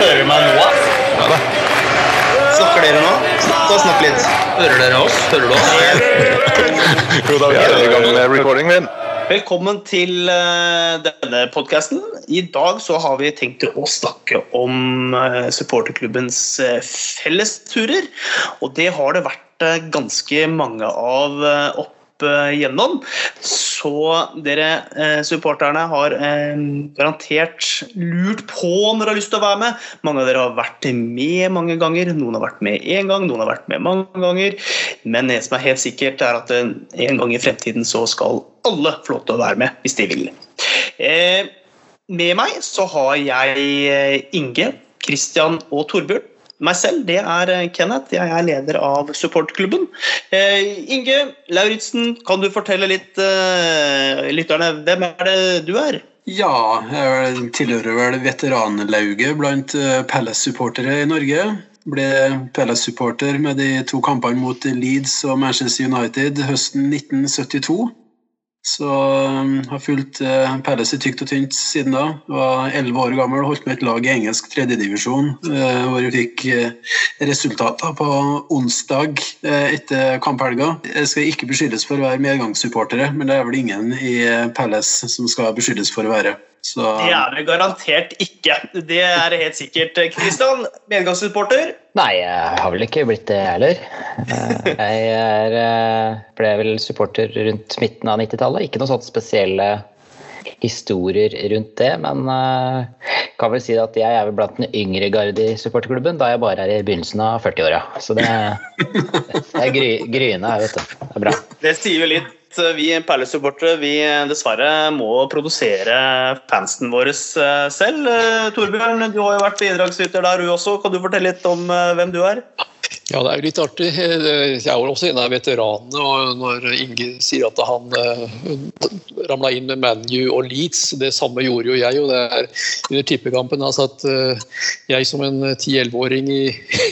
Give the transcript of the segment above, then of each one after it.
Hører du meg nå? Ja da. Snakker dere nå? Ta og Snakk litt. Hører dere oss? Hører du oss? Jo da, vi er i gang med recording min. Velkommen til eh, denne podkasten. I dag så har vi tenkt å snakke om eh, supporterklubbens uh, fellesturer. Og det har det vært eh, ganske mange av eh, opp igjennom. Så dere eh, supporterne har eh, garantert lurt på om dere har lyst til å være med. Mange av dere har vært med mange ganger. Noen har vært med én gang, noen har vært med mange ganger. Men det som er helt sikkert, er at eh, en gang i fremtiden så skal alle få lov til å være med hvis de vil. Eh, med meg så har jeg eh, Inge, Christian og Torbjørn. Meg selv, det er eh, Kenneth. Jeg er leder av supportklubben. Eh, Inge Lauritzen, kan du fortelle litt eh, lytterne hvem er det du er? Ja, jeg tilhører vel veteranlauget blant eh, Palace-supportere i Norge. Ble Palace-supporter med de to kampene mot Leeds og Manchester United høsten 1972. Så um, har fulgt uh, Palace i tykt og tynt siden da. Var elleve år gammel og holdt med et lag i engelsk tredjedivisjon, uh, hvor vi fikk uh, resultater på onsdag etter kamphelga. Jeg skal ikke beskyldes for å være medgangssupportere, men det er vel ingen i Palace som skal beskyldes for å være. Så Det er det garantert ikke. Det er helt sikkert. Kristian, medgangssupporter. Nei, jeg har vel ikke blitt det heller. Eh, Jeg er, eh, ble vel supporter rundt midten av 90-tallet. Ikke noen sånne spesielle historier rundt det, men eh, kan vel si at jeg er vel blant den yngre garde i supporterklubben, da jeg bare er i begynnelsen av 40-åra. Så det, det er gry, gryende vet du. Det er bra. Det sier jo litt. Vi Palace-supportere vi dessverre må produsere fansen våre eh, selv. Eh, Torbjørn, du har jo vært bidragsyter der, du også. Kan du fortelle litt om eh, hvem du er? Ja, det er jo litt artig. Jeg er jo også en av veteranene. og Når Inge sier at han uh, ramla inn med ManU og Leeds, det samme gjorde jo jeg. og det er Under tippekampen altså at uh, jeg som en 10-11-åring i,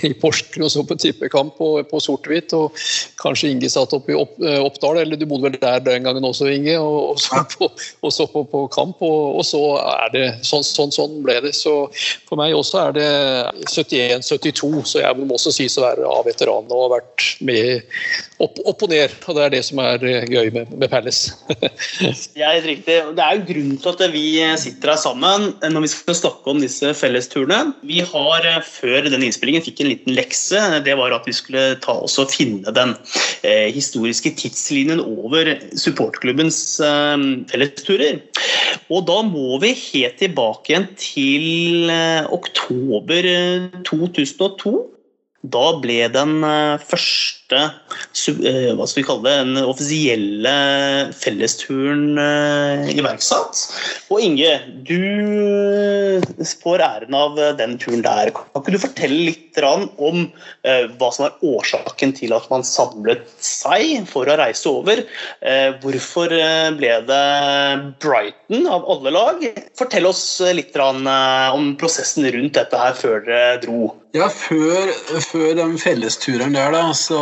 i Porsgrunn og så på tippekamp på, på sort-hvitt, og kanskje Inge satt oppe i opp, Oppdal, eller du bodde vel der den gangen også, Inge, og, og så, på, og så på, på kamp. Og, og, så er det sånn, sånn, sånn ble det. Så for meg også er det 71-72, så jeg må også si så være av veteranene og har vært med opp, opp, og ned. og Det er det som er gøy med, med Palace. er helt riktig. Det er jo grunnen til at vi sitter her sammen når vi skal snakke om disse fellesturene. Vi har før denne innspillingen fikk en liten lekse. Det var at vi skulle ta oss og finne den eh, historiske tidslinjen over supportklubbens eh, fellesturer. Og da må vi helt tilbake igjen til eh, oktober 2002. Da ble den første hva skal vi kalle det, den offisielle fellesturen iverksatt. Og Inge, du får æren av den turen der. Kan ikke du fortelle litt om hva som er årsaken til at man samlet seg for å reise over? Hvorfor ble det Brighton av alle lag? Fortell oss litt om prosessen rundt dette her før dere dro. Ja, før, før den fellesturen der, da, så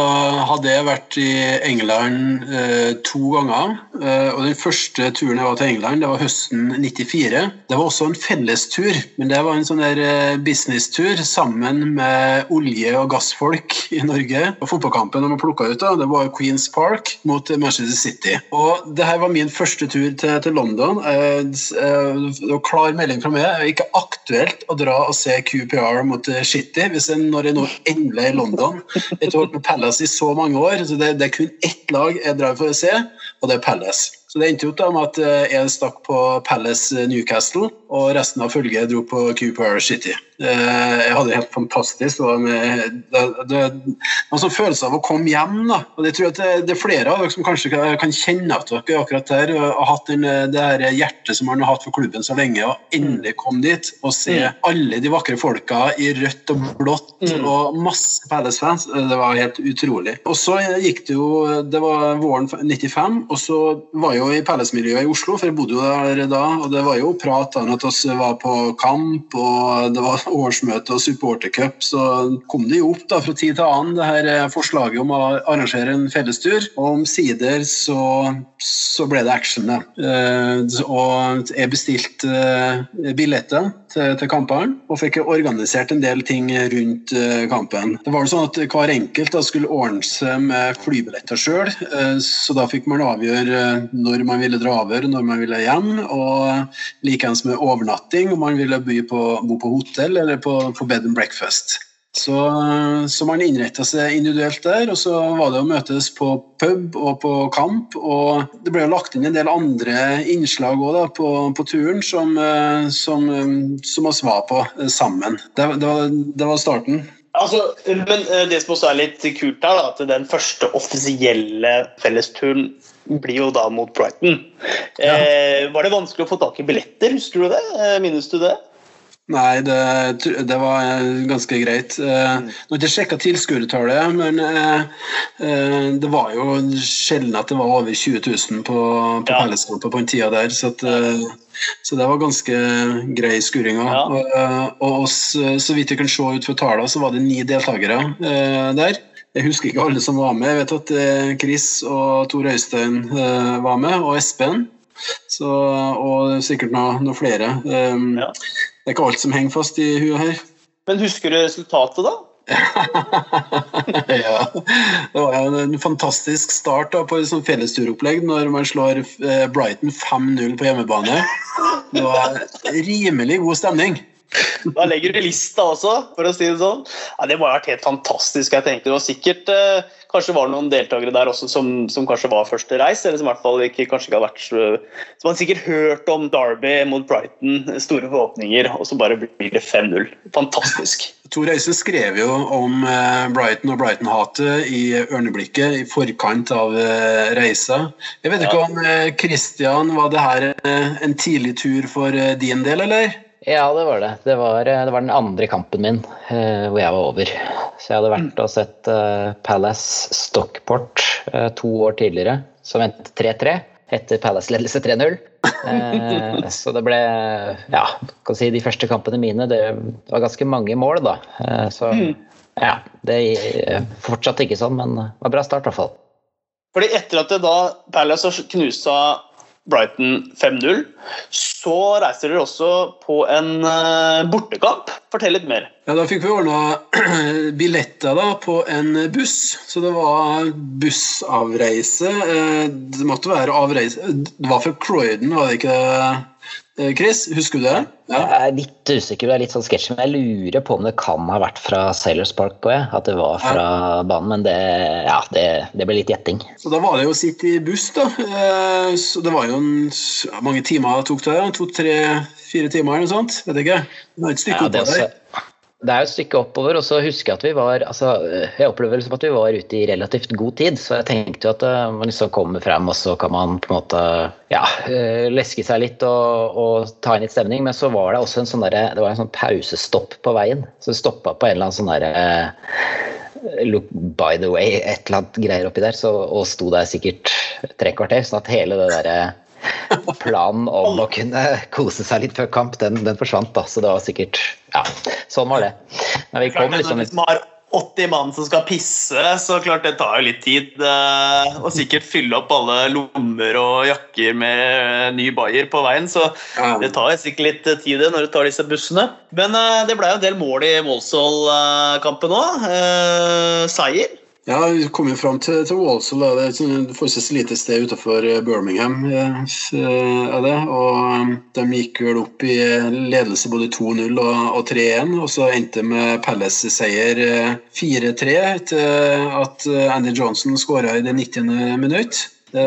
hadde jeg vært i England eh, to ganger. Eh, og Den første turen jeg var til England, det var høsten 94. Det var også en fellestur, men det var en sånn der eh, businesstur sammen med olje- og gassfolk i Norge. Og Fotballkampen de plukka ut, da, det var Queens Park mot Manchester City. Og det her var min første tur til, til London. Det var klar melding fra meg. Det er ikke aktuelt å dra og se QPR mot City hvis en, når jeg nå endelig er i London. Jeg har vært med Palace i så mange år, så det, det er kun ett lag jeg drar for å se, og det er Palace. Så det endte jo med at jeg stakk på Palace Newcastle, og resten av følget dro på Cooper City. Jeg hadde det helt fantastisk. Det var, med, det, det, sånn følelse av å komme hjem. Da. Og det tror jeg at det er flere av dere som kanskje kan kjenne at dere akkurat der har hatt den, det her hjertet som man har hatt for klubben så lenge, og endelig komme dit og se mm. alle de vakre folka i rødt og blått mm. og masse Palace-fans. Det var helt utrolig. Og så gikk det jo Det var våren 95, og så var jo i Palace-miljøet i Oslo, for jeg bodde jo der da. Og det var jo prat om at vi var på kamp, og det var årsmøte og supportercup. Så kom det jo opp da fra tid til annen det her eh, forslaget om å arrangere en fellestur. Og omsider så, så ble det action, det. Eh, og jeg bestilte eh, billetter til, til kampene og fikk organisert en del ting rundt eh, kampen. Det var sånn at Hver enkelt da skulle ordne seg med flybilletter sjøl, så da fikk man avgjøre når man ville dra over, når man ville hjem, og likeens med overnatting, om man ville bo på, bo på hotell eller på, på bed and breakfast. Så, så, man innretta seg individuelt der, og så var det å møtes på pub og på kamp. Og det ble jo lagt inn en del andre innslag også, på, på, turen som, som, som oss var på sammen. Det, det, var, det var starten. Altså, men eh, det som også er litt kult her, da, at den første offisielle fellesturen blir jo da mot Brighton. Ja. Eh, var det vanskelig å få tak i billetter? Husker du det? Eh, minnes du det? Nei, det, det, var ganske greit. Mm. Nå har jeg ikke sjekka tilskuertallet, men det var jo sjelden at det var over 20 000 på, på ja. Pelleskampen på den tida der. Så at, så det var ganske grei skuring. Ja. Og, og så vidt jeg kan se ut fra tallene, så var det ni deltakere eh, der. Jeg husker ikke alle som var med. Jeg vet at eh, Chris og Tor Øystein eh, var med, og Espen. Så, og sikkert noen noe flere. Um, ja. Det er ikke alt som henger fast i huet her. Men husker du resultatet, da? ja. Det var jo en fantastisk start da, på et sånt fellesturopplegg når man slår eh, Brighton 5-0 på hjemmebane. Det var rimelig god stemning. Da legger du lista også, for å si det sånn. Ja, det må ha vært helt fantastisk. jeg tenkte. Det var sikkert eh, Kanskje var noen deltakere der også som, som, kanskje var første reis, eller som i hvert fall ikke, kanskje ikke hadde vært Som hadde sikkert hørt om Derby mot Brighton, store forhåpninger, og så bare blir det 5-0. Fantastisk. Tor Øystein skrev jo om eh, Brighton og Brighton-hatet i Ørneblikket i forkant av eh, reisa. Jeg vet ikke om eh, Christian, var det her en tidlig tur for din del, eller? Ja, det var det. Det var, det var den andre kampen min eh, hvor jeg var over. Så jeg hadde vært og sett eh, Palace Stockport eh, to år tidligere, som endte 3-3 etter Palace-ledelse 3-0. så det ble Ja, kan si de første kampene mine Det var ganske mange mål, da. så mm. ja, det fortsatte ikke sånn, men det var bra start i hvert fall. Fordi etter at det da Palace knusa Brighton 5-0. Så reiser dere også på en eh, bortekamp. Fortell litt mer. Ja, Da fikk vi ordna billetter da, på en buss. Så det var bussavreise. Eh, det måtte være avreise Det var fra Croydon, var det ikke det? Eh, Chris, husker du det? Ja. Jeg er litt usikker, det er litt sånn sketsj, men jeg lurer på om det kan ha vært fra Sailors Park òg, at det var fra ja. banen. Men det, ja, det, det, ble litt gjetting. Så da var det jo å sitte i buss, da. Eh, så det var jo en, mange timer det tok det? To, tre, fire timer eller noe sånt? Vet ikke. Det var et stykke ja, oppå der. Det er jo et stykke oppover, og så husker jeg at vi var altså, Jeg opplever liksom at vi var ute i relativt god tid, så jeg tenkte jo at uh, man liksom kommer frem, og så kan man på en måte ja, uh, leske seg litt og, og, ta inn litt stemning. Men så var det også en sånn der, det var en sånn pausestopp på veien. Så vi stoppa på en eller annen sånn derre uh, Look by the way, et eller annet greier oppi der, så, og sto der sikkert tre kvarter. Sånn at hele det derre planen om å kunne kose seg litt før kamp, den, den, forsvant. da, Så det var sikkert Ja, sånn var det. Men vi kom liksom Hvis man har 80 mann som skal pisse, så klart det tar jo litt tid. Eh, og sikkert fylle opp alle lommer og jakker med ny bayer på veien. Så det tar sikkert litt tid når du tar disse bussene. Men eh, det ble jo en del mål i Målsål-kampen òg. Eh, seier. Ja, vi kom jo fram til, til Walsall. Det er et sånn forholdsvis lite sted utenfor eh, Birmingham. Eh, er det, og De gikk vel opp i ledelse både 2-0 og, og 3-1. og Så endte det med Palace-seier 4-3 eh, etter at Andy Johnson skåra i det 90. minutt. Det,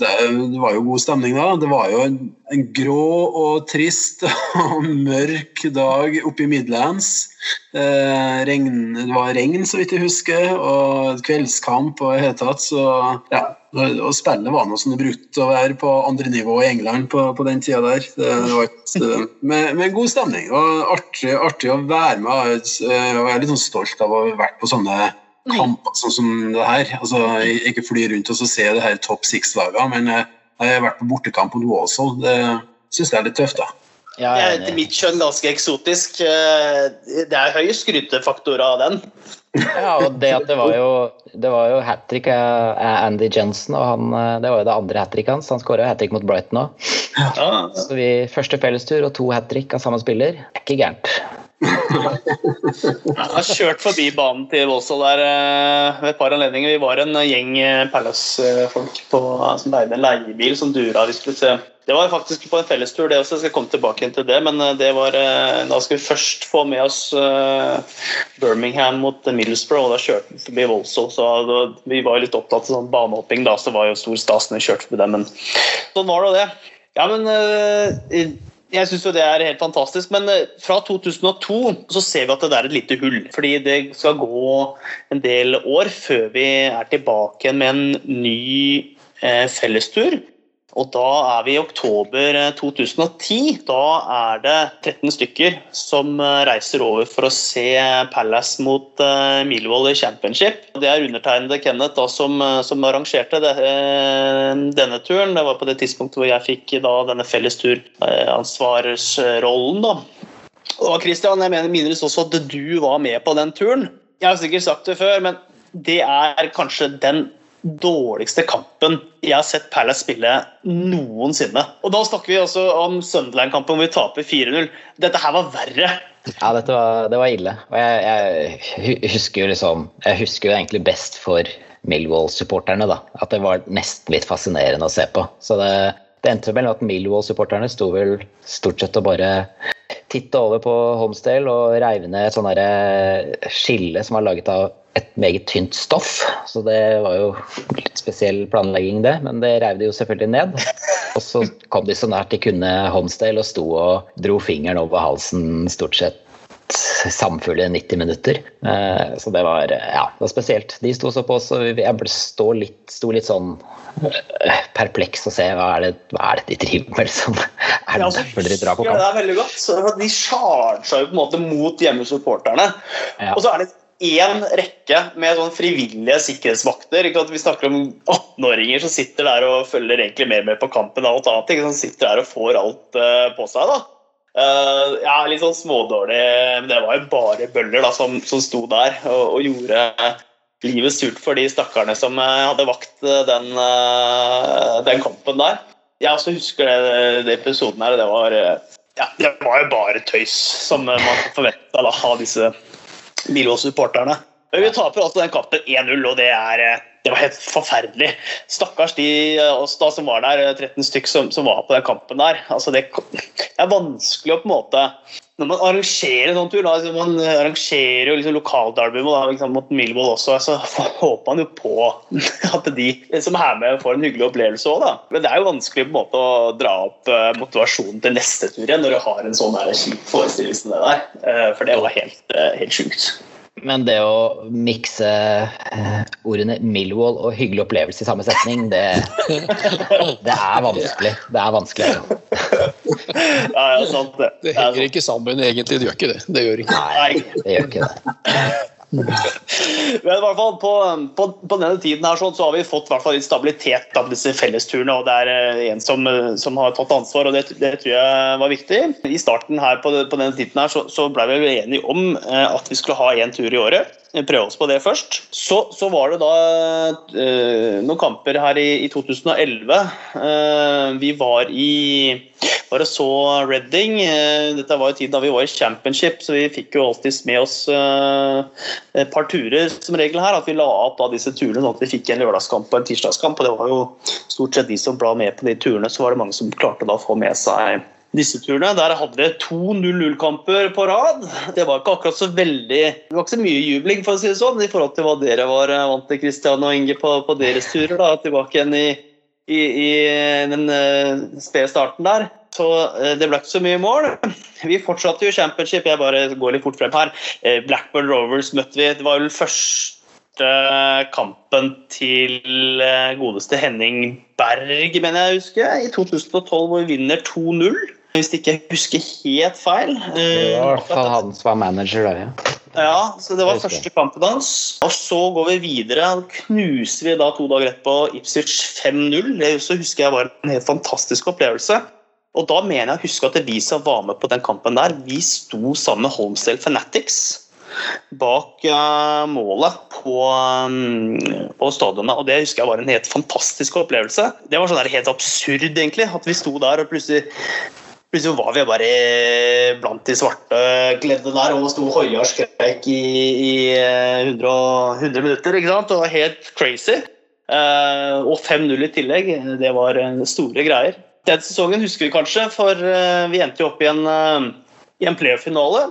det, det, var jo god stemning da. Det var jo en grå og trist og mørk dag oppe i Midlands. Eh, regn, det var regn, så vidt jeg husker, og kveldskamp og i hele tatt. Så ja, og spillet var noe som det brukte å være på andre nivå i England på, på den tida der. Det, var et, med, med, god stemning. Det var artig, artig å være med. Jeg er litt sånn stolt av å ha vært på sånne kamper sånn som det her. Altså, ikke fly rundt og se det her topp six-lagene, men Jeg har vært på bortekamp mot Walsall. Det syns jeg er litt tøft, da. Ja, Det er er etter mitt skjønn ganske eksotisk. Eh, Det er høy skrytefaktor av den. Ja, og det at det var jo, det var jo hat trick av Andy Jensen, og han, eh, det var jo det andre hat tricket hans. Han skåra hat trick mot Brighton òg. Ja. Så vi første fellestur og to hat trick av samme spiller. Det er ikke gærent. Jeg har kjørt forbi banen til Voldsal der eh, ved et par anledninger. Vi var en gjeng eh, Palace-folk som leide en leiebil som dura. Vi skulle se. Det var faktisk på en fellestur, det også. Jeg skal komme tilbake til det. Men eh, det var, eh, da skal vi først få med oss eh, Birmingham mot Middlesbrough, og da kjørte vi forbi Voldsal. Så vi var litt opptatt av sånn banehopping, da, så var jo stor stas når vi kjørte forbi dem. Men sånn var det, det. Ja, men eh, jeg syns jo det er helt fantastisk, men eh, fra 2002 så ser vi at det er et lite hull. Fordi det skal gå en del år før vi er tilbake med en ny eh, fellestur. Og da er vi i oktober eh, 2010. Da er det 13 stykker som eh, reiser over for å se Palace mot Milvold Millwall i Championship. Det er undertegnede Kenneth da, som, eh, som arrangerte det, eh, denne turen. Det var på det tidspunktet hvor jeg fikk da, denne fellesturansvarsrollen. da. Og Christian, jeg mener minnes også at du var med på den turen. Jeg har sikkert sagt det før, men det er kanskje den dårligste kampen jeg har sett Palace spille noensinne. Og da snakker vi også om Sunderland-kampen hvor vi taper 4-0. Dette her var verre. Ja, dette var, det var ille. Og jeg, jeg husker jo liksom Jeg husker jo egentlig best for Millwall-supporterne, da. At det var nesten litt fascinerende å se på. Så det, det endte vel med at Millwall-supporterne sto vel stort sett og bare titta over på Homsdale og reiv ned et sånn derre skille som var laget av et meget tynt stoff. Så det var jo litt spesiell planlegging, det. Men det reiv de jo selvfølgelig ned. Og så kom de så nært de kunne Homesdale og sto og dro fingeren over halsen stort sett samfulle 90 minutter. Eh, Så det var, eh, ja, det var spesielt. De sto så på oss, og jeg ble stå litt, sto litt sånn eh, perpleks og se hva er det, hva er det de driver med, liksom. Er det så derfor dere drar på kamp? Ja. Det er veldig godt. Så de charga jo på en måte mot hjemmesupporterne. Ja. Og så er det én rekke med sånn frivillige sikkerhetsvakter. Vi snakker om 18-åringer som sitter der og følger egentlig mer med på kampen og alt annet. Ikke? Som sitter der og får alt uh, på seg. da. Uh, ja, Litt sånn smådårlig, men det var jo bare bøller da, som, som sto der og, og gjorde livet surt for de stakkarene som eh, hadde vakt den, uh, den kampen der. Jeg også husker det, det episoden her. Det var, ja, det var jo bare tøys, som man forventa av disse Millwall-supporterne. Men Vi taper altså den kampen 1-0, og det, er, eh, det var helt forferdelig. Stakkars de eh, oss da som var der, eh, 13 stykk som, som var på den kampen der. Altså det, det er vanskelig å på en måte når man arrangerer en sånn tur, da, altså man arrangerer jo liksom lokalderby da, liksom, mot Millwall også, så håper man jo på at de som er med, får en hyggelig opplevelse òg. Men det er jo vanskelig på en måte å dra opp eh, motivasjonen til neste tur igjen når du har en sånn kjip forestilling som det der. Eh, For det var helt, eh, helt sjukt. Men det å mikse eh, ordene Millwall og hyggelig opplevelse i samme setning, det, det er vanskelig. Det er vanskelig. Ja, ja, sant det. Det Det er henger ikke sammen egentlig, det gjør ikke det. Det gjør ikke. Nei, det gjør ikke det. Men i hvert fall på, på, på denne tiden her så, så har vi fått hvert litt stabilitet av disse fellesturene. og Det er eh, en som, eh, som har tatt ansvar, og det, det tror jeg var viktig. I starten her på, på denne tiden her, så, så ble vi enige om eh, at vi skulle ha én tur i året. Prøve oss på det først. Så, så var det da uh, noen kamper her i, i 2011. Uh, vi var i og så Reading. Eh, Dette var jo tiden da vi var i championship, så vi fikk jo alltid med oss eh, et par turer som regel her. At vi la opp da disse turene sånn at vi fikk en lørdagskamp og en tirsdagskamp. Og det var jo stort sett de som ble med på de turene, så var det mange som klarte da å få med seg disse turene. Der hadde vi to 0-0-kamper på rad. Det var ikke akkurat så veldig Det var ikke så mye jubling, for å si det sånn, i forhold til hva dere var eh, vant til, Christian og Inge, på, på deres turer. da, Tilbake igjen i, i, i den uh, spede starten der. Så eh, det ble ikke så mye mål. Vi fortsatte jo championship. Jeg bare går litt fort frem her. Eh, Blackburn Rovers møtte vi. Det var vel første kampen til eh, godeste Henning Berg, mener jeg å huske, i 2012, hvor vi vinner 2-0. Hvis ikke jeg husker helt feil. Det var i hvert fall han som var manager der, ja. Ja, så det var første kampen hans. Og så går vi videre. og Knuser vi da to dager etterpå Ipswich 5-0. Det husker jeg var en helt fantastisk opplevelse. Og da mener jeg å huske at vi som var med på den kampen der, vi sto sammen med Holmsdale Fanatics bak eh, målet på, um, på stadionet. Og det husker jeg var en helt fantastisk opplevelse. Det var sånn der helt absurd, egentlig. At vi sto der og plutselig Plutselig var vi bare blant de svarte kledde der og sto hoia og skrek i, i eh, 100, 100 minutter. ikke sant? Det var helt crazy. Eh, og 5-0 i tillegg, det var eh, store greier. Den sesongen husker vi kanskje, for vi endte jo opp i en, i en playoff-finale.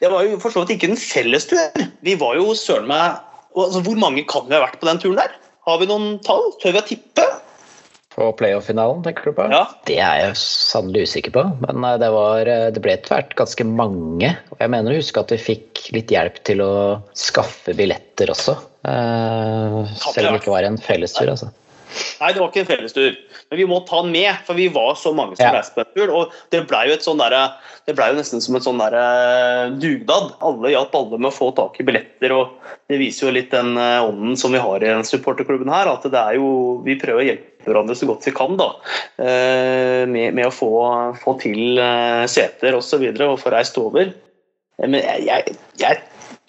Det var jo for så vidt ikke en fellestur. Vi var jo søren meg altså, Hvor mange kan vi ha vært på den turen der? Har vi noen tall? Tør vi å tippe? På playoff-finalen, tenker du på? Ja. Det er jeg sannelig usikker på, men eh, det, var, eh, det ble etter hvert ganske mange. Og jeg mener å huske at vi fikk litt hjelp til å skaffe billetter også. eh, selv om det ikke var en fellestur, altså. Nei, det var ikke en fellestur. Men vi må ta den med, for vi var så mange som Ja. reiste på en tur. Og det blei jo sånn derre Det ble jo nesten som et sånn derre dugnad. Alle hjalp alle med å få tak i billetter, og det viser jo litt den eh, ånden som vi har i den supporterklubben her. At det er jo Vi prøver å hjelpe hverandre så godt vi kan, da. eh, Med, med å få, få til eh, seter osv. Og, så videre, og få reist over. Eh, Men jeg, jeg, jeg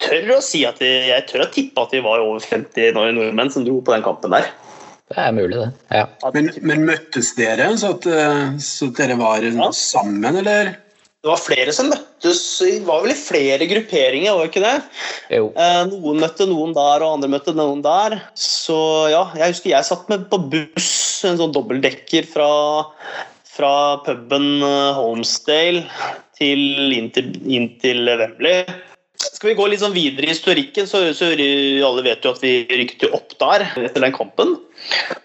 tør å si at vi, jeg tør å tippe at vi var over 50 nordmenn som dro på den kampen der. Det er mulig, det. Ja. Men, men møttes dere, så at, eh, så dere var Ja. sammen, eller? Det var flere som møttes. Det var vel i flere grupperinger, var det ikke det? Jo. Eh, Noen møtte noen der, og andre møtte noen der. Så ja, jeg husker jeg satt med på buss, en sånn dobbeltdekker fra, fra puben Holmsdale til inn, til inn til Wembley. Skal vi gå litt sånn videre i historikken, så, så alle vet jo at vi rykket jo opp der etter den kampen.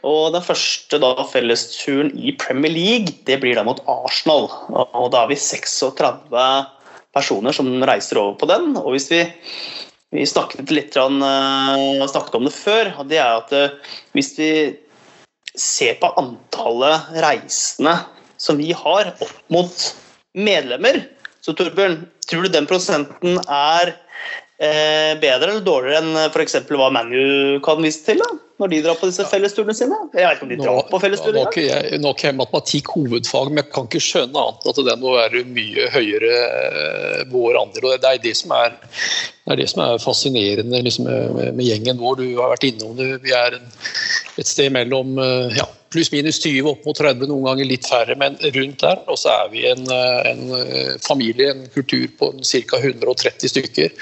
Og den første da fellesturen i Premier League, det blir da mot Arsenal. Og da er vi 36 personer som reiser over på den. Og hvis vi, vi snakket litt eh, snakket om det før, og det er at eh, hvis vi ser på antallet reisende som vi har opp mot medlemmer, så Torbjørn, tror du den prosenten er eh, bedre eller dårligere enn f.eks. hva ManU kan vise til? da, Når de drar på disse fellesturene sine? Jeg vet ikke om de drar på nå, nå, engang. er jeg, nå er ikke matematikk hovedfag, men jeg kan ikke skjønne annet enn at den må være mye høyere eh, vår andel. og Det er det som er, det er, det som er fascinerende liksom, med, med gjengen vår. Du har vært innom det. Vi er en, et sted mellom eh, ja, pluss-minus 20 opp mot 30, noen ganger litt færre, men rundt der. Og så er vi en, eh, en eh, familie, en kultur på ca. 130 stykker.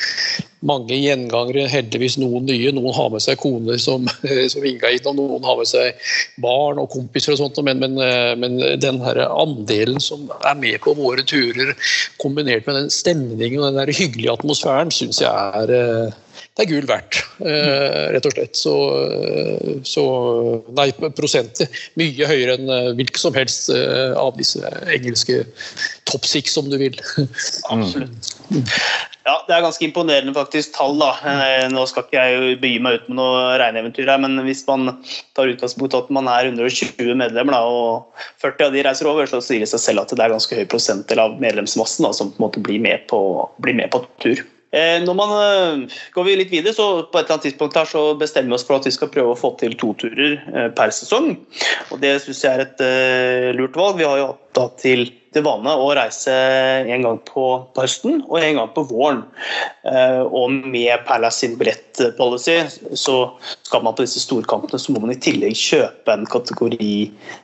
Mange gjengangere, heldigvis noen nye. Noen har med seg koner som, som vinga inn, og noen har med seg barn og kompiser og sånt. Men, men, eh, men den her andelen som er med på våre turer, kombinert med den stemningen og den hyggelige atmosfæren, syns jeg er eh, det er gull verdt, eh, rett og slett. Så, eh, så Nei, prosenter mye høyere enn eh, hvilken som helst av disse engelske top six, om du vil. Absolutt. Ja, Det er ganske imponerende faktisk tall. da. Nå skal ikke jeg begi meg ut med noe regneeventyr her, men hvis man tar utgangspunkt i at man er 120 medlemmer, da, og 40 av de reiser over, så sier det seg selv at det er ganske høy prosentdel av medlemsmassen da, som på en måte blir med på, blir med på tur. Eh, Når man eh, Går vi litt videre, så på et eller annet tidspunkt her så bestemmer vi oss for at vi skal prøve å få til to turer eh, per sesong. Og Det syns jeg er et lurt valg. Vi har jo hatt til, til vane å reise en gang på, på høsten og en gang på våren. Eh, og med Palace sin billettpolicy så skal man på disse storkampene så må man i tillegg kjøpe en kategori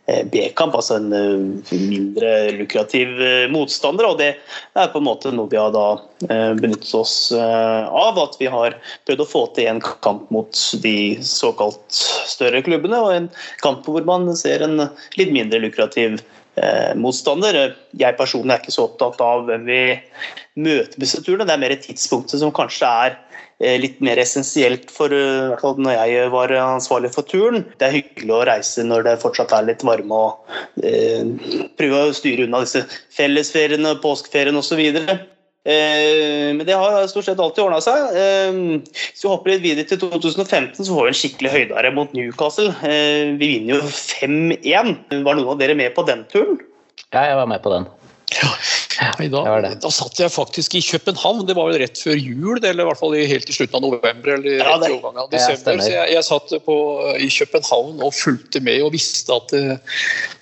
eh, B-kamp, altså en eh, mindre lukrativ motstander. og Det er på en måte noe vi har da benyttet oss av. At vi har prøvd å få til en kamp mot de såkalt større klubbene, og en kamp hvor man ser en litt mindre lukrativ eh, motstander. Jeg personlig er ikke så opptatt av hvem vi møter disse turene. Det er mer tidspunktet som kanskje er eh, litt mer essensielt for eh, når jeg var ansvarlig for turen. Det er hyggelig å reise når det fortsatt er litt varme og eh, prøve å styre unna disse fellesferiene, påskeferien osv. Eh, men det har stort sett alltid ordna seg. Eh, hvis vi hopper litt videre til 2015, så får vi en skikkelig høydare mot Newcastle. Eh, vi vinner jo 5-1. Var noen av dere med på den turen? ja, jeg var med på den. Nei, da, da satt jeg faktisk i København. Det var vel rett før jul, eller i hvert fall helt i slutten av november. eller Ja, rett i overgangen av desember. stemmer. så jeg, jeg satt på, i København og fulgte med og visste at,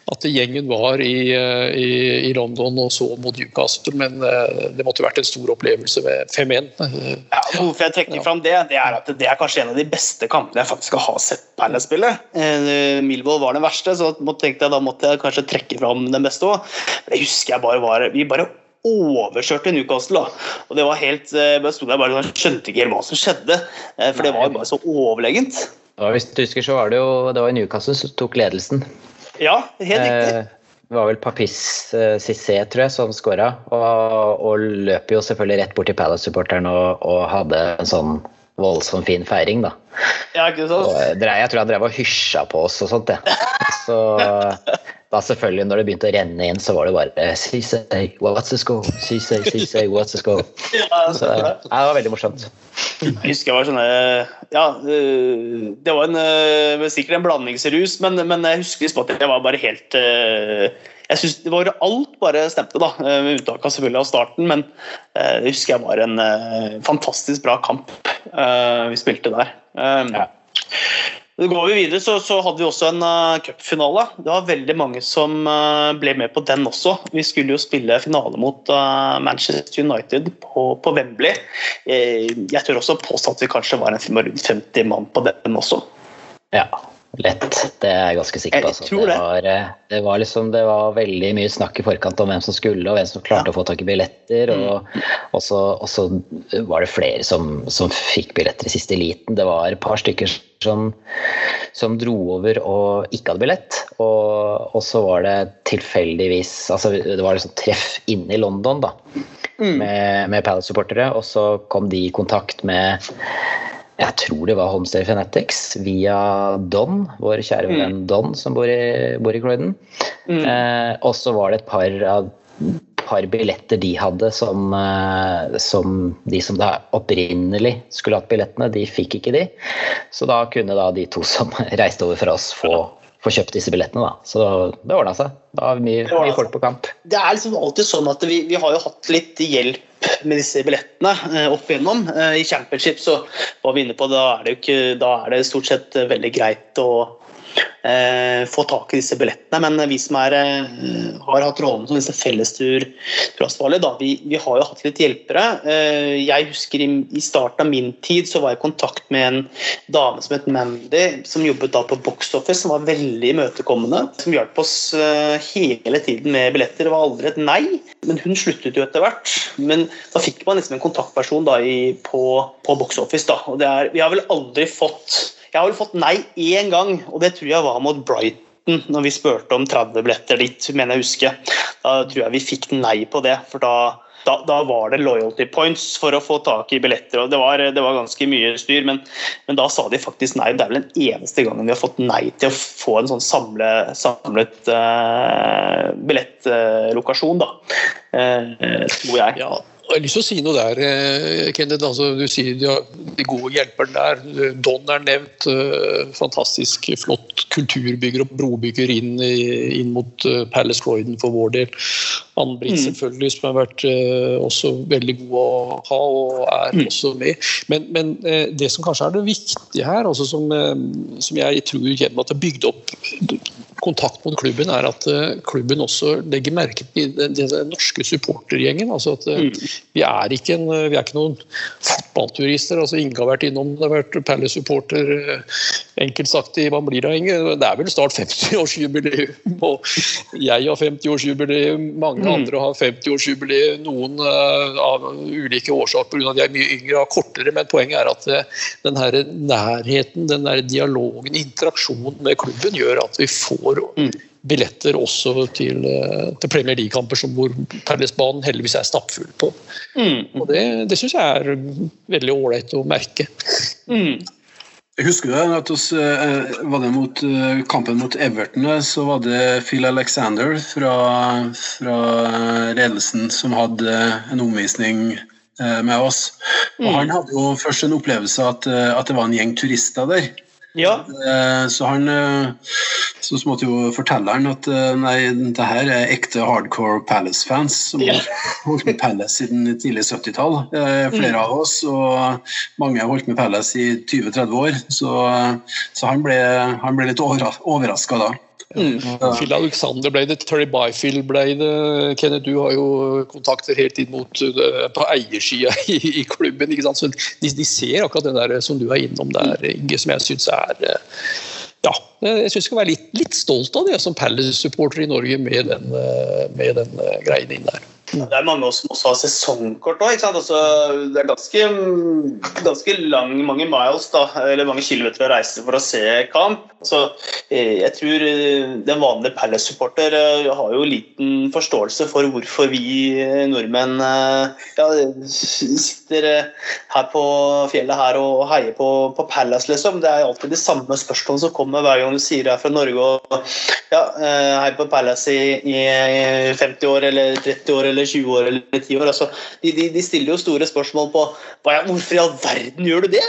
at gjengen var i, eh, i, i London og så mot Newcastle. Men eh, det måtte vært en stor opplevelse med 5-1. Eh, Ja, hvorfor jeg trekker fram det, det er at det er kanskje en av de beste kampene jeg faktisk har sett Palace spille. Milvold var den verste, så tenkte jeg, da måtte jeg kanskje trekke fram den beste òg. Det husker jeg bare var Vi bare overkjørte Newcastle. da. Og det var helt, eh, jeg sto der bare skjønte ikke helt hva som skjedde. eh, For det var jo bare så overlegent. Hvis du husker, så var det jo det var Newcastle som tok ledelsen. Ja, helt riktig. Eh, Det var vel Papis eh, Cissé, tror jeg, som skåra. Og, og løp jo selvfølgelig rett bort til Palace-supporteren og, og hadde en sånn voldsomt fin feiring, da. Ja, ikke sant? Og, jeg tror han drev og hysja på oss og sånt, ja. Så da selvfølgelig, når det begynte å renne inn, så var det bare Cissé, what's the score? Cissé, Cissé, what's the score? Så ja, det var veldig morsomt. Jeg husker jeg var sånn eh, Ja, eh, det var en, eh, sikkert en blandingsrus, men, men jeg husker at jeg var bare helt eh, jeg synes det var Alt bare stemte, da, eh, med unntak av selvfølgelig av starten. Men jeg husker jeg var en eh, fantastisk bra kamp eh, vi spilte der. Ja. Går vi videre, så, så hadde vi også en uh, cupfinale. Det var veldig mange som uh, ble med på den også. Vi skulle jo spille finale mot uh, Manchester United på, på Wembley. Eh, jeg tør også påstå at vi kanskje var en film rundt 50 mann på den også. Ja, lett. Det er jeg ganske sikker på. Altså. tror det. var, eh, det, var liksom, det var veldig mye snakk i forkant om hvem som skulle, og hvem som klarte å få tak i billetter. Og, og, så, og så var det flere som, som fikk billetter i siste liten. Det var et par stykker som, som dro over og ikke hadde billett. Og, og så var det tilfeldigvis altså Det var liksom treff inne i London, da. Med, med Palace-supportere, og så kom de i kontakt med jeg tror det var Homestay Fanatics via Don, vår kjære venn Don som bor i, bor i Croydon. Eh, og så var det et par, par billetter de hadde som, eh, som de som da opprinnelig skulle hatt billettene, de fikk ikke de. Så da kunne da de to som reiste over fra oss få, få kjøpt disse billettene. da. Så det ordna seg. Det var mye, mye folk på kamp. Det er liksom alltid sånn at vi, vi har jo hatt litt hjelp med disse billettene eh, opp igjennom. Eh, I Championship så var vi inne på da er det ikke, da er det stort sett eh, veldig greit å eh, få tak i disse billettene. Men vi som er, eh, har hatt rollen som disse fellesturansvarlige, vi, vi har jo hatt litt hjelpere. Eh, jeg husker i, i starten av min tid så var jeg i kontakt med en dame som het Mandy, som jobbet da på Box Office, som var veldig imøtekommende. Som hjalp oss hele tiden med billetter. Det var aldri et nei, men hun sluttet jo etter hvert. Men da fikk man liksom en kontaktperson da i, på, på Box Office. Da. Og det er, vi har vel aldri fått Jeg har vel fått nei én gang, og det tror jeg var mot Brighton når vi spurte om 30 billetter dit, mener jeg å huske. Da tror jeg vi fikk nei på det, for da, da, da var det loyalty points for å få tak i billetter. og Det var, det var ganske mye styr, men, men da sa de faktisk nei. Det er vel den eneste gangen vi har fått nei til å få en sånn samle, samlet uh, billettlokasjon, da. Uh, tror jeg. Ja, jeg har lyst til å si noe der, eh, Kenneth. Altså, du sier de, de gode hjelperne der. Don er nevnt. eh, Fantastisk flott kulturbygger og brobygger inn, inn mot eh, Palace Croydon for vår del. Ann-Britt Mm. selvfølgelig, som har vært også veldig god å ha, og er Mm. også med. Men, men det som kanskje er det viktige her, altså som, som jeg tror gjennom at det er bygd opp kontakt mot klubben, er at eh, klubben også legger merke til den, norske supportergjengen. altså at mm. vi, er ikke en, vi er ikke noen fotballturister. altså Inge har vært innom, det har vært Palace-supporter. Enkelt sagt, i- hva blir det, Inge? Det er vel snart 50-årsjubileum. og Jeg har 50-årsjubileum, mange andre har 50-årsjubileum. Noen uh, av ulike årsaker pga. at de er mye yngre, har kortere. Men poenget er at uh, den her nærheten, den der dialogen, interaksjonen med klubben, gjør at vi får billetter også til, eh, til Premier League-kamper som hvor Palace-banen heldigvis er stappfull på. Mm, Og Det, det syns jeg er veldig ålreit å merke. mm. Husker det, at oss, eh, var det mot eh, kampen mot Everton, eh, så var det Phil Alexander fra, fra ledelsen som hadde en omvisning med oss. Og Han hadde jo først en opplevelse at, at det var en gjeng turister der. Ja. Eh, Så han eh, Så måtte jo fortelle han at eh, nei, det her er ekte hardcore Palace-fans som Ja. har holdt med Palace siden tidlig 70-tall. Flere flere av oss, og mange har holdt med Palace i 20-30 år. Så, så han, ble, han ble litt overraska da. Mm. Phil Alexander ble det, Terry Byfield ble det. Kenneth, du har jo kontakter helt inn mot uh, på eiersida i, i klubben. ikke sant? Så de, de ser akkurat det der som du er innom der, Inge, som jeg syns er uh, ja, jeg syns vi skal være litt, litt stolt av det som Palace-supporter i Norge med den, med den greien inn der. Det er mange som også har sesongkort òg. Altså, det er ganske, ganske lang, mange miles, da, eller mange kilometer å reise for å se kamp. Så jeg tror den vanlige Palace-supporter har jo liten forståelse for hvorfor vi nordmenn ja, sitter her på fjellet her og heier på, på Palace, liksom. Det er alltid de samme spørsmålene som kommer hver gang du sier du er fra Norge og ja, heier på Palace i, i 50 år eller 30 år. eller 20 år eller 10 år. Altså, de, de, de, stiller jo store spørsmål på hvorfor i all verden gjør du det?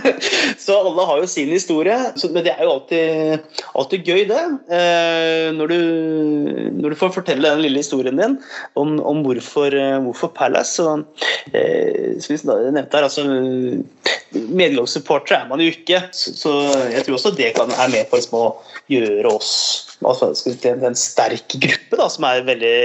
så alle har jo sin historie. Så, men det er jo alltid, alltid gøy, det. Eh, når, du, når, du, får fortelle den lille historien din om, om hvorfor, hvorfor Palace. Så, eh, som vi nevnte her, altså Medgangssupportere er man jo ikke. Så, så, jeg tror også det kan, er med på liksom, å gjøre oss altså, si, en sterk gruppe da, som er veldig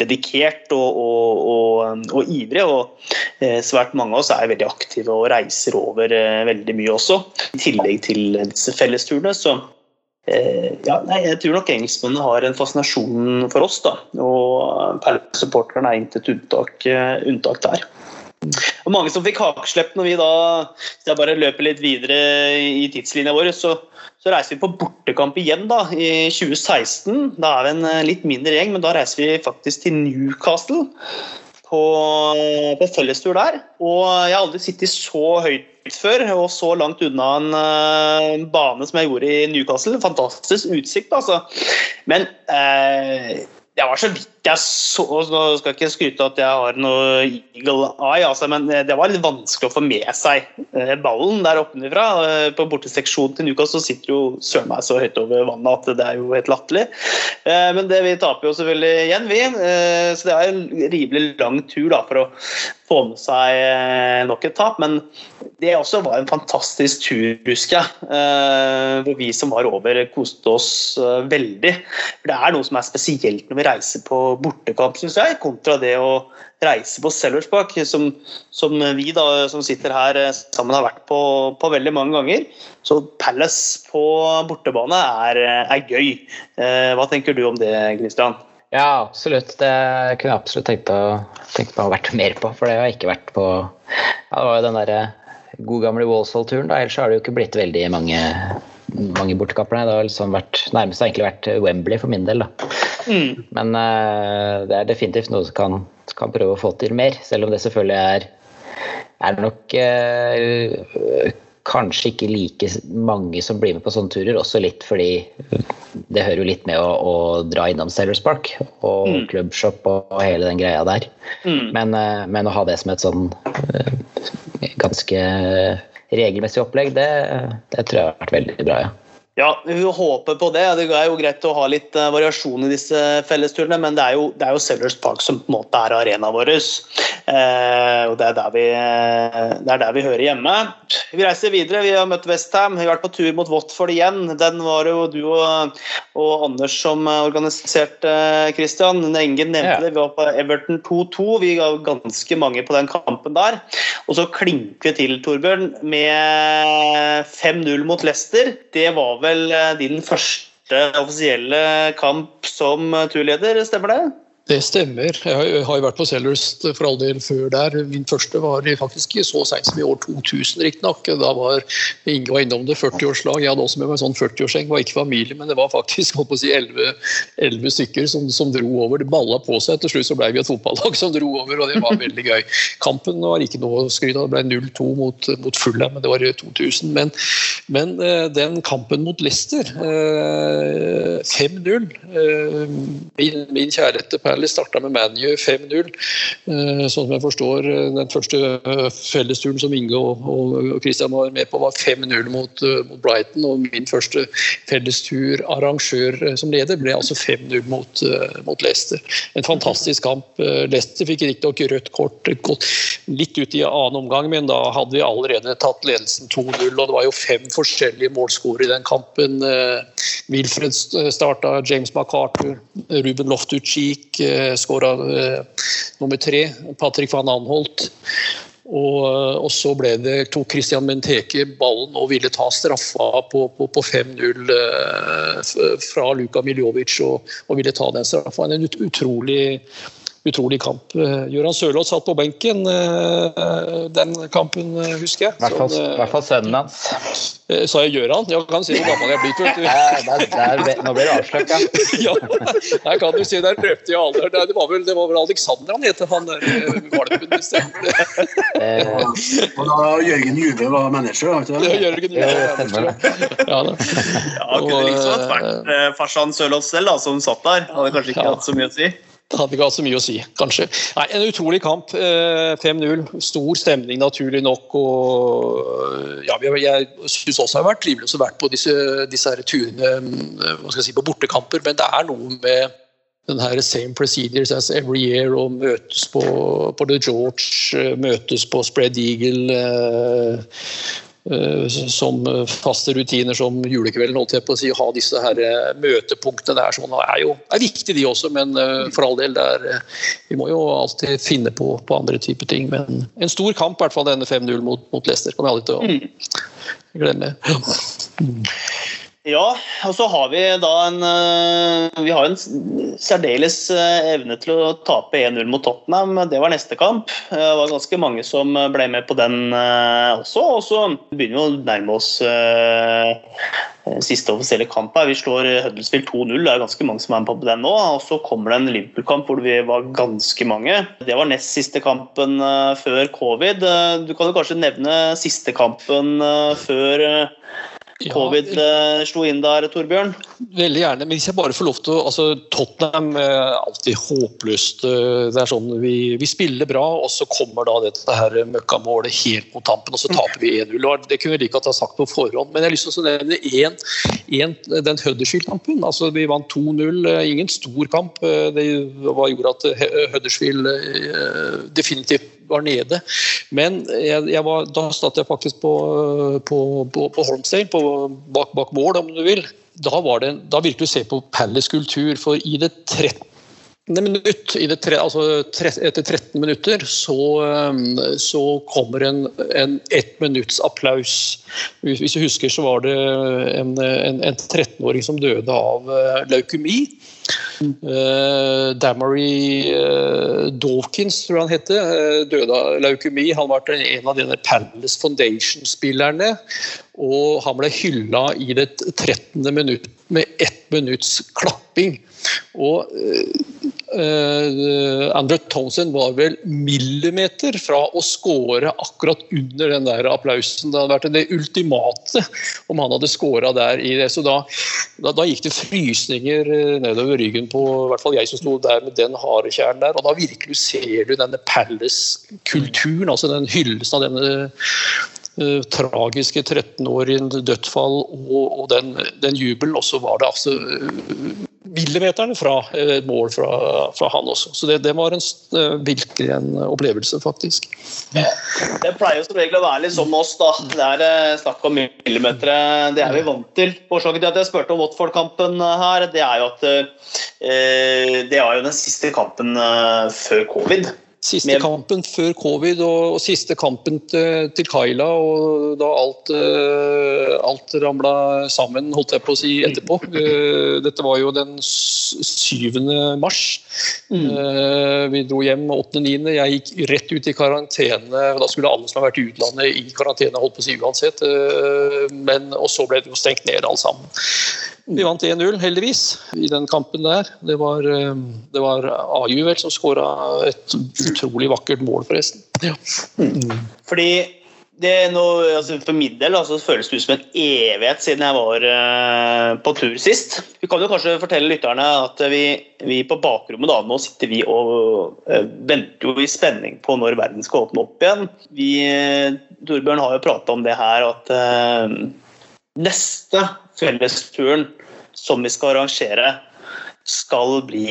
dedikert og, og, og, og ivrig. Og eh, svært mange av oss er veldig aktive og reiser over eh, veldig mye også. I tillegg til disse fellesturene. Så eh, ja, nei, jeg tror nok engelskmennene har en fascinasjon for oss. da, Og Palace-supporterne er intet unntak, unntak der. Og mange som fikk hakeslepp når vi da Hvis jeg bare løper litt videre i tidslinja vår, så, så reiser vi på bortekamp igjen da, i 2016. Da er vi en litt mindre gjeng, men da reiser vi faktisk til Newcastle på, på fellestur der. Og jeg har aldri sittet så høyt før og så langt unna en uh, bane som jeg gjorde i Newcastle. Fantastisk utsikt, altså. Men uh, jeg var så vidt jeg så skal ikke skryte at jeg har noe eagle eye, altså, men det var litt vanskelig å få med seg ballen der oppenfra. På borteseksjonen til Newcastle så sitter jo søren meg så høyt over vannet at det er jo helt latterlig. Men det, vi taper jo selvfølgelig igjen, vi. Så det er en rimelig lang tur da, for å få med seg nok et tap. Men det også var en fantastisk tur, husker jeg. Hvor vi som var over, koste oss veldig. For det er noe som er spesielt når vi reiser på bortekamp, syns jeg, kontra det å reise på Sellers Park, som, som, vi da, som sitter her sammen har vært på, på veldig mange ganger. Så Palace på bortebane er, er gøy. Hva tenker du om det, Christian? Ja, absolutt. Det kunne jeg absolutt tenkt å, tenkt å ha vært mer på. For det har jeg ikke vært på ja, Det var jo den derre god gamle Walsall-turen. da, Ellers har det jo ikke blitt veldig mange, mange bortekamper. Det har liksom vært, nærmest har egentlig vært Wembley for min del. da. Mm. Men uh, det er definitivt noe som kan, kan, prøve å få til mer. Selv om det selvfølgelig er, er nok uh, kanskje ikke like mange som blir med på sånne turer. Også litt fordi det hører jo litt med å, å dra innom Sellers Park og mm. klubbshop og, og, hele den greia der. Mm. Men, uh, men, å ha det som et sånn ganske regelmessig opplegg, det, det tror jeg har vært veldig bra, ja. Ja, vi håper på det. Det er jo greit å ha litt uh, variasjon i disse fellesturene, men det er jo, det er jo Sellers Park som på en måte er arenaen vår. Eh, og det er, vi, det er, der vi, hører hjemme. Vi reiser videre. Vi har møtt Westham. Vi har vært på tur mot Watford igjen. Den var jo du og, og Anders som organiserte, Christian. Ingen nevnte ja. det. Vi var på Everton 2-2. Vi ga ganske mange på den kampen der. Og så klinker vi til, Torbjørn, med 5-0 mot Leicester. Det var vel din første offisielle kamp som turleder, stemmer det? Det stemmer. Jeg har jo vært på Sellers for all del før der. Min første var faktisk så seint som i år 2000, riktignok. Da var Inge var innom det 40-årslag. Jeg hadde også med meg sånn 40-årsgjeng. Var ikke familie, men det var faktisk å si, 11, 11, stykker som, som, dro over. Det balla på seg. Til slutt så ble vi et fotballag som dro over, og det var veldig gøy. Kampen var ikke noe å skryte av. Det ble 0-2 mot, mot Fulham, men det var 2000. Men, men den kampen mot Leicester, 5-0 Min, min kjæreste Per Palace starta med ManU 5-0. Sånn som jeg forstår, den første fellesturen som Inge og, Christian var med på, var 5-0 mot, mot, Brighton. Og min første fellestur arrangør som leder ble altså 5-0 mot, mot Leicester. En fantastisk kamp. Leicester fikk riktignok rødt kort gått litt ut i annen omgang, men da hadde vi allerede tatt ledelsen 2-0. og Det var jo fem forskjellige målskårere i den kampen. Wilfred starta, James McArthur, Ruben Loftus-Cheek eh, skåra eh, nummer tre. Patrick van Anholt. Og, og, så ble det, tok Christian Menteke ballen og ville ta straffa på, på, på 5-0 eh, fra Luka Miljovic og, og, ville ta den straffa. En utrolig utrolig kamp. Eh, Gøran Sørloth satt på benken eh, den kampen, eh, husker jeg. I hvert fall sønnen hans. Sa jeg Gøran? Ja, kan si hvor gammel jeg er blitt. Der, nå blir det avslørt, ja. ja. Der kan du si, der røpte jeg alder. Det var vel, det var vel Alexander han het, han der valpen. Og da Jørgen Juve var manager, da? Ja, Jørgen Juve var manager. Ja, da. ja, kunne liksom vært farsan Sørloth selv da, som satt der. Hadde kanskje ikke hatt så mye å si. Det hadde ikke hatt så mye å si, kanskje. Nei, En utrolig kamp. 5-0. Eh, Stor stemning, naturlig nok. og ja, Jeg syns også det har vært trivelig å være på disse, disse her turene eh, hva skal jeg si, på bortekamper, men det er noe med den her same procedures as every year og møtes på, på The George, eh, møtes på Spread Eagle. Eh, som faste rutiner som julekvelden, holdt jeg på å si, ha disse her eh, møtepunktene der sånn, er jo er viktig, de også, men eh, for all del, der, vi må jo alltid finne på, på andre typer ting. Men en stor kamp, i hvert fall denne 5-0 mot, mot Leicester, kommer jeg aldri til å mm. Ja, og så har vi da en eh, Vi har en særdeles eh, evne til å tape 1-0 mot Tottenham. Det var neste kamp. Det var ganske mange som ble med på den eh, også. Og så begynner vi å nærme oss siste offisielle kamp her. Vi slår Huddersfield 2-0. Det er ganske mange som er med på den nå. Og så kommer det en Liverpool-kamp hvor vi var ganske mange. Det var nest siste kampen før covid. Du kan jo kanskje nevne siste kampen før covid ja, slo inn der, Torbjørn? Veldig gjerne. Men hvis jeg bare får lov til å altså, Tottenham er alltid håpløst. Eh, det er sånn, vi, vi, spiller bra, og så kommer da dette her møkkamålet helt mot tampen, og så taper vi 1-0. Det kunne vi like godt ha sagt på forhånd. Men jeg har lyst til å nevne én, én, den Huddersfield-kampen. Altså, vi vant 2-0. Eh, ingen stor kamp. Eh, det gjorde at Huddersfield definitivt var nede. Men jeg, jeg var, da satt jeg faktisk på, på, på, på Holmsdale, bak, bak, mål, om du vil. Da, det, da du se på Palace kultur, for i det 13 minutt, det tre, altså tre, etter 13 minutter, så, um, så kommer en, en ett minutts applaus. Hvis du husker, så var det en, en, en 13-åring som døde av uh, leukemi. Uh, Damary uh, Dawkins, tror jeg han heter, uh, døde av leukemi. Han var en av denne Palace Foundation-spillerne. Og han ble hylla i det 13. minutt med ett minutts klapping. Og uh, Andrew Townsend var vel millimeter fra å score akkurat under den der applausen. Det hadde vært det ultimate om han hadde skåra der. i det. Så da, da, da, gikk det frysninger eh, nedover ryggen på i hvert fall jeg som sto der med den harekjernen der. Og da virkelig ser du denne Palace-kulturen, altså den hyllesten av denne tragiske 13-årige dødsfall og, og den, den jubelen. Og så var det altså uh, millimeterne fra et mål fra, fra han også. Så det, det var en, eh, virkelig en opplevelse, faktisk. Det pleier jo som regel å være litt som oss, da. Det er eh, snakk om millimeter. Det er vi vant til. Årsaken til at jeg spurte om Watford-kampen her, det er jo at eh, det var jo den siste kampen eh, før covid. Siste kampen før covid og, og siste kampen til, til, Kaila, og da alt, uh, alt ramla sammen, holdt jeg på å si, etterpå. Uh, dette var jo den 7. mars. Mm. Uh, vi dro hjem 8.9. Jeg gikk rett ut i karantene. Da skulle alle som har vært i utlandet i karantene, holdt på å si uansett. Men, og så ble det jo stengt ned, alle sammen. Vi vant 1-0, heldigvis, i den kampen der. Det var, eh, det var AU vel som skåra et utrolig vakkert mål, forresten. Ja. Fordi noe, altså For min del altså, føles det ut som en evighet siden jeg var uh, på tur sist. Vi kan jo kanskje fortelle lytterne at vi, vi på bakrommet da, nå sitter vi og uh, venter jo i spenning på når verden skal åpne opp igjen. Vi, uh, Torbjørn har jo prata om det her at neste fellesturen som vi skal arrangere, skal bli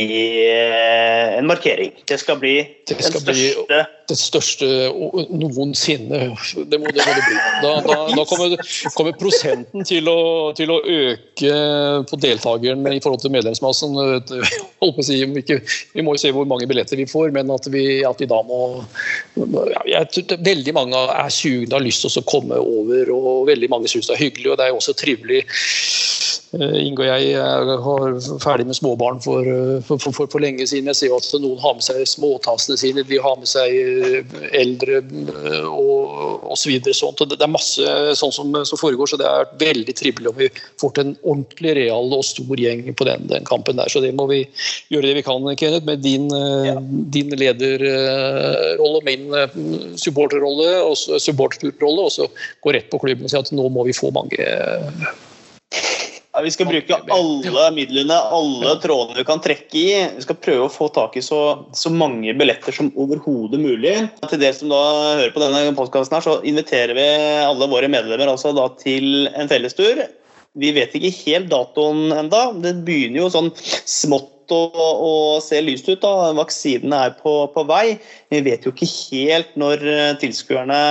en markering. Det skal bli det skal den største det største noensinne. Det må det, må det bli. Da, da, da kommer, kommer, prosenten til å, til å, øke på deltakeren i forhold til medlemsmassen. Si, ikke, vi må jo se hvor mange billetter vi får, men at vi, at vi da må ja, jeg, Veldig mange er sugne og har lyst til å komme over, og veldig mange syns det er hyggelig. og Det er også trivelig Eh, Inge og jeg er ferdig med småbarn for, eh, for, for, for, lenge siden. Jeg ser at noen har med seg småtassene sine, de har med seg eh, eldre og osv. Så sånt. det er masse sånt som, som, foregår, så det er veldig trivelig om vi får til en ordentlig real og stor gjeng på den, den, kampen der. Så det må vi gjøre det vi kan, Kenneth, med din, ja. din lederrolle, min supporterrolle og supporterrolle, og så gå rett på klubben og si at nå må vi få mange ja, vi skal bruke alle midlene, alle trådene vi kan trekke i. Vi skal prøve å få tak i så, så mange billetter som overhodet mulig. Til dere som da hører på denne podkasten, så inviterer vi alle våre medlemmer altså da til en fellestur. Vi vet ikke helt datoen enda. Det begynner jo sånn smått å, å se lyst ut. da. Vaksinene er på, på vei. Vi vet jo ikke helt når tilskuerne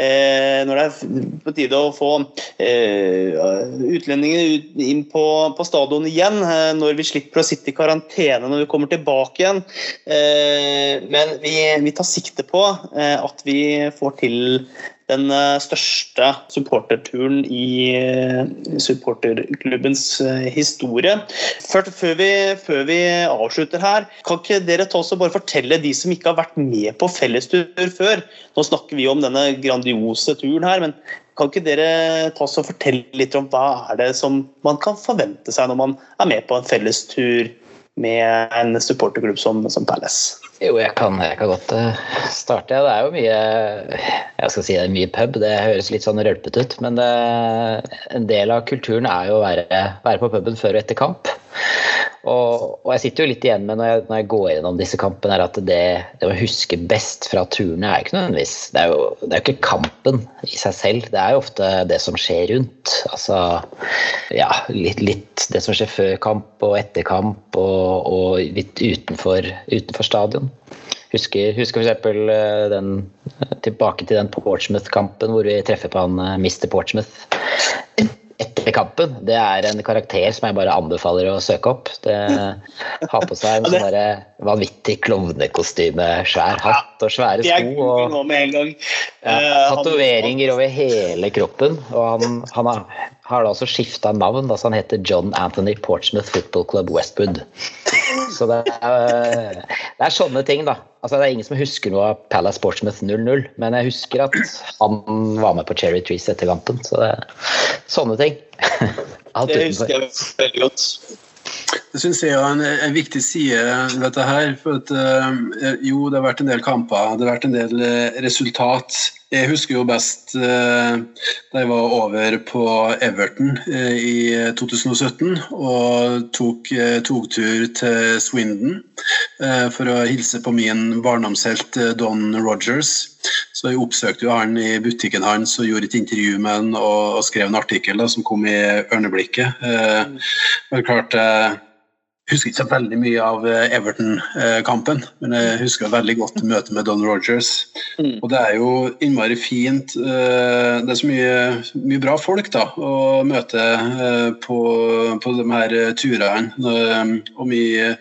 Eh, når det er på tide å få eh, utlendinger inn på, på stadion igjen, eh, når vi slipper å sitte i karantene når vi kommer tilbake igjen. men vi, vi tar sikte på at vi får til den eh, største supporterturen i eh, supporterklubbens eh, historie. Før, før, vi, før, vi, avslutter her, kan ikke dere ta oss og bare fortelle de som ikke har vært med på fellestur før? Nå snakker vi om denne grandiose turen her, men kan ikke dere ta oss og fortelle litt om hva er det som man kan forvente seg når man er med på en fellestur med en supporterklubb som, som Palace? Jo, jeg kan, jeg kan godt uh, starte. Det er jo mye jeg skal si det er mye pub, det høres litt sånn rølpete ut. Men det, en del av kulturen er jo å være, være på puben før og etter kamp. Og, og, jeg sitter jo litt igjen med når jeg, når jeg går gjennom disse kampene, er at det, det å huske best fra turene er ikke nødvendigvis Det er jo det er ikke kampen i seg selv, det er jo ofte det som skjer rundt. Altså ja, litt, litt det som skjer før kamp og etter kamp og, og litt utenfor, utenfor stadion. Husker, husker f.eks. Eh, den tilbake til den Portsmouth-kampen hvor vi treffer på han eh, Mr. Portsmouth etter kampen, det er en karakter som jeg bare anbefaler å søke opp. Det Har på seg en sånn vanvittig klovnekostyme, svær hatt og svære sko. Og ja, eh, tatoveringer over hele kroppen. Og han, han har, har, da også skifta navn, da, så han heter John Anthony Portsmouth Football Club Westwood. Så det er, det er sånne ting, da. Altså, det er ingen som husker noe av Palace Portsmouth 0-0, men jeg husker at han var med på Cherry Trees etter kampen. Så det er sånne ting. Alt det husker jeg veldig godt. Det syns jeg er en, en, viktig side ved dette her. For at, uh, jo, det har vært en del kamper, det har vært en del uh, resultat jeg husker jo best eh, da jeg var over på Everton eh, i 2017 og tok eh, togtur til Swindon for å hilse på min barndomshelt Don Rogers. Så jeg oppsøkte jo han i butikken hans og gjorde et intervju med han og, skrev en artikkel da, som kom i Ørneblikket. Var klart husker ikke så veldig mye av eh, Everton-kampen, men jeg husker veldig godt møtet med Don Rogers. Mm. Og det er jo innmari fint. Eh, det er så mye, mye bra folk da, å møte eh, på, på de her turene. Og mye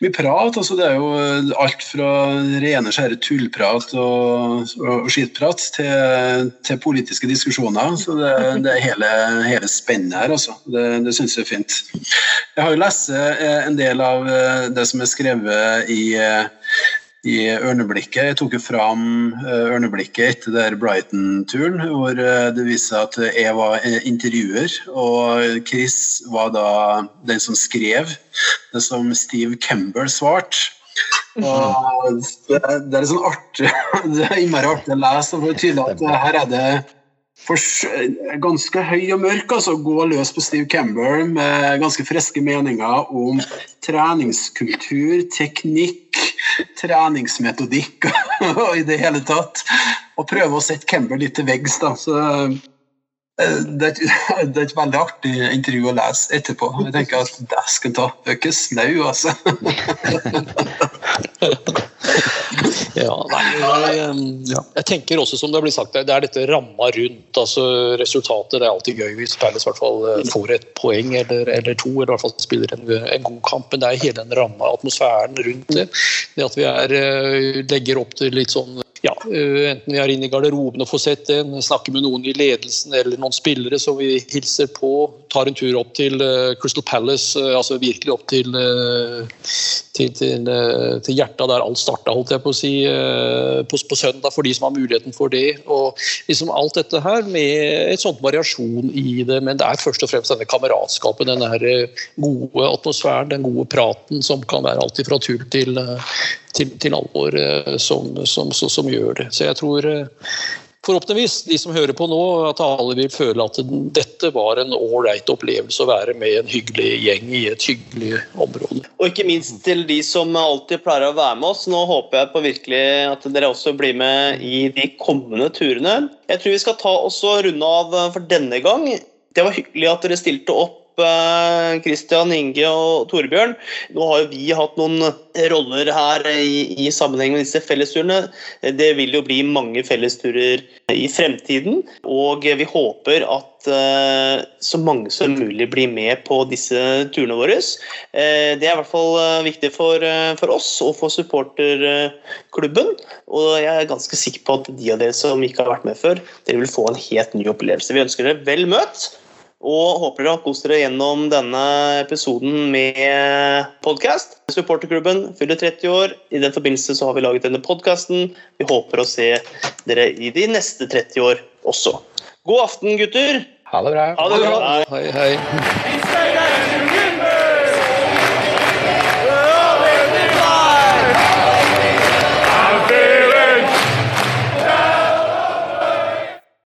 mye prat. altså Det er jo alt fra rene, skjære tullprat og, og skittprat til, til, politiske diskusjoner. Så det, det er hele, hele spennet her, altså. Det, det syns jeg er fint. Jeg har jo lest eh, en del av eh, det som er skrevet i eh, i Ørneblikket. Jeg tok jo fram eh, Ørneblikket etter der Brighton-turen, hvor eh, det viste seg at jeg var eh, intervjuer, og Chris var da den som skrev det som Steve Kember svarte. Det, er litt sånn artig Det er innmari artig å lese. for det er tydelig at her er det ganske høy og mørk. altså Gå løs på Steve Campbell med ganske friske meninger om treningskultur, teknikk, treningsmetodikk og i det hele tatt. Og prøve å sette Campbell litt til veggs. da, så eh, det er, et, det er et veldig artig intervju å lese etterpå. Jeg tenker at dæsken ta, det er ikke snau, altså. Ja, nei, jeg, jeg tenker også, som det blir sagt, det er dette ramma rundt. altså Resultatet det er alltid gøy hvis Palace hvert fall eh, får et poeng eller, eller to, eller i hvert fall spiller en, en, god kamp. Men det er hele den ramma, atmosfæren rundt det. Det at vi er, eh, legger opp til litt sånn ja, eh, enten vi er inne i garderoben og får sett en, snakker med noen i ledelsen eller noen spillere som vi hilser på, tar en tur opp til uh, Crystal Palace, uh, altså virkelig opp til, til, til, til, hjertet der alt starta, holdt jeg på å si, på, på, søndag, for de som har muligheten for det. Og liksom alt dette her med et sånt variasjon i det, men det er først og fremst denne kameratskapet, den gode atmosfæren, den gode praten som kan være alt fra tull til til, til alvor eh, som, som, som, som, gjør det. Så jeg tror eh, forhåpentligvis de som hører på nå, at alle vil føle at dette var en ålreit opplevelse å være med en hyggelig gjeng i et hyggelig område. Og ikke minst til de som alltid pleier å være med oss. Nå håper jeg på virkelig at dere også blir med i de kommende turene. Jeg tror vi skal ta oss og runde av for denne gang. Det var hyggelig at dere stilte opp Kristian, Inge og Torbjørn. Nå har jo vi hatt noen roller her i, i sammenheng med disse fellesturene. Det vil jo bli mange fellesturer i fremtiden, og vi håper at uh, så mange som mulig blir med på disse turene våre. Uh, det er i hvert fall viktig for, for, oss og for supporterklubben. Og jeg er ganske sikker på at de av dere som ikke har vært med før, dere vil få en helt ny opplevelse. Vi ønsker dere vel møtt. Og håper dere har kost dere gjennom denne episoden med podkast. Supporterklubben fyller 30 år. I den forbindelse så har vi laget denne podkasten. Vi håper å se dere i de neste 30 år også. God aften, gutter. Ha det bra. Ha det bra. Hei, hei.